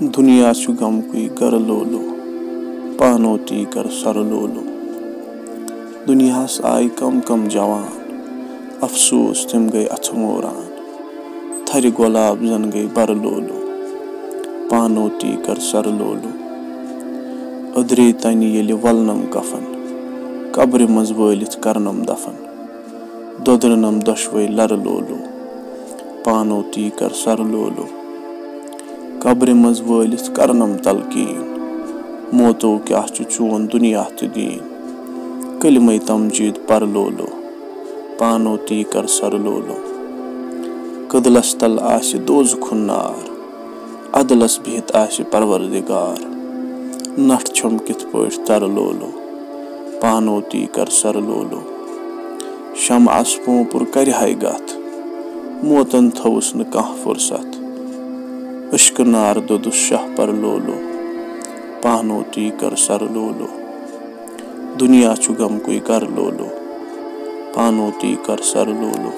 دُنیا چھُ غمکُے گرٕ لولو پانو تی کر سرٕ لولو دُنیاہَس آیہِ کَم کَم جوان اَفسوٗس تِم گٔے اَتھٕ موران تھرِ گۄلاب زَن گٔے بَرٕ لولو پانو تی کر سرٕ لولو أدرے تَنہِ ییٚلہِ وَلنَم کَفن قبرِ منٛز وٲلِتھ کرنَم دَفن دۄدرٕنَم دۄشوے لرٕ لولو پانو تی کر سرٕ لولو قبرِ منٛز وٲلِتھ کرنَم تلقیٖن۔ موتو کیاہ چھُ چون دُنیا تہٕ دیٖن۔ کلمے تمجیٖد پَرٕ لولو پانو تی کر سرٕ لولو۔ کٔدلَس تل آسہِ دوزخُن نار اَدلَس بِہِتھ آسہِ پروردِگار۔ نَٹھ چھم کِتھ پٲٹھۍ ترٕ لولو پانو تی کر سرٕ لولو۔ شمعس پوپُر کرِ ہا گتھ موتن تھوُس نہٕ کانٛہہ فُرست أشکہٕ نارٕ دوٚدُس شاہ پَرٕ لولو پانو تی کر سرٕ لولو۔ دُنیا چھُ غمکُے گرٕ لولو پانو تی کر سرٕ لولو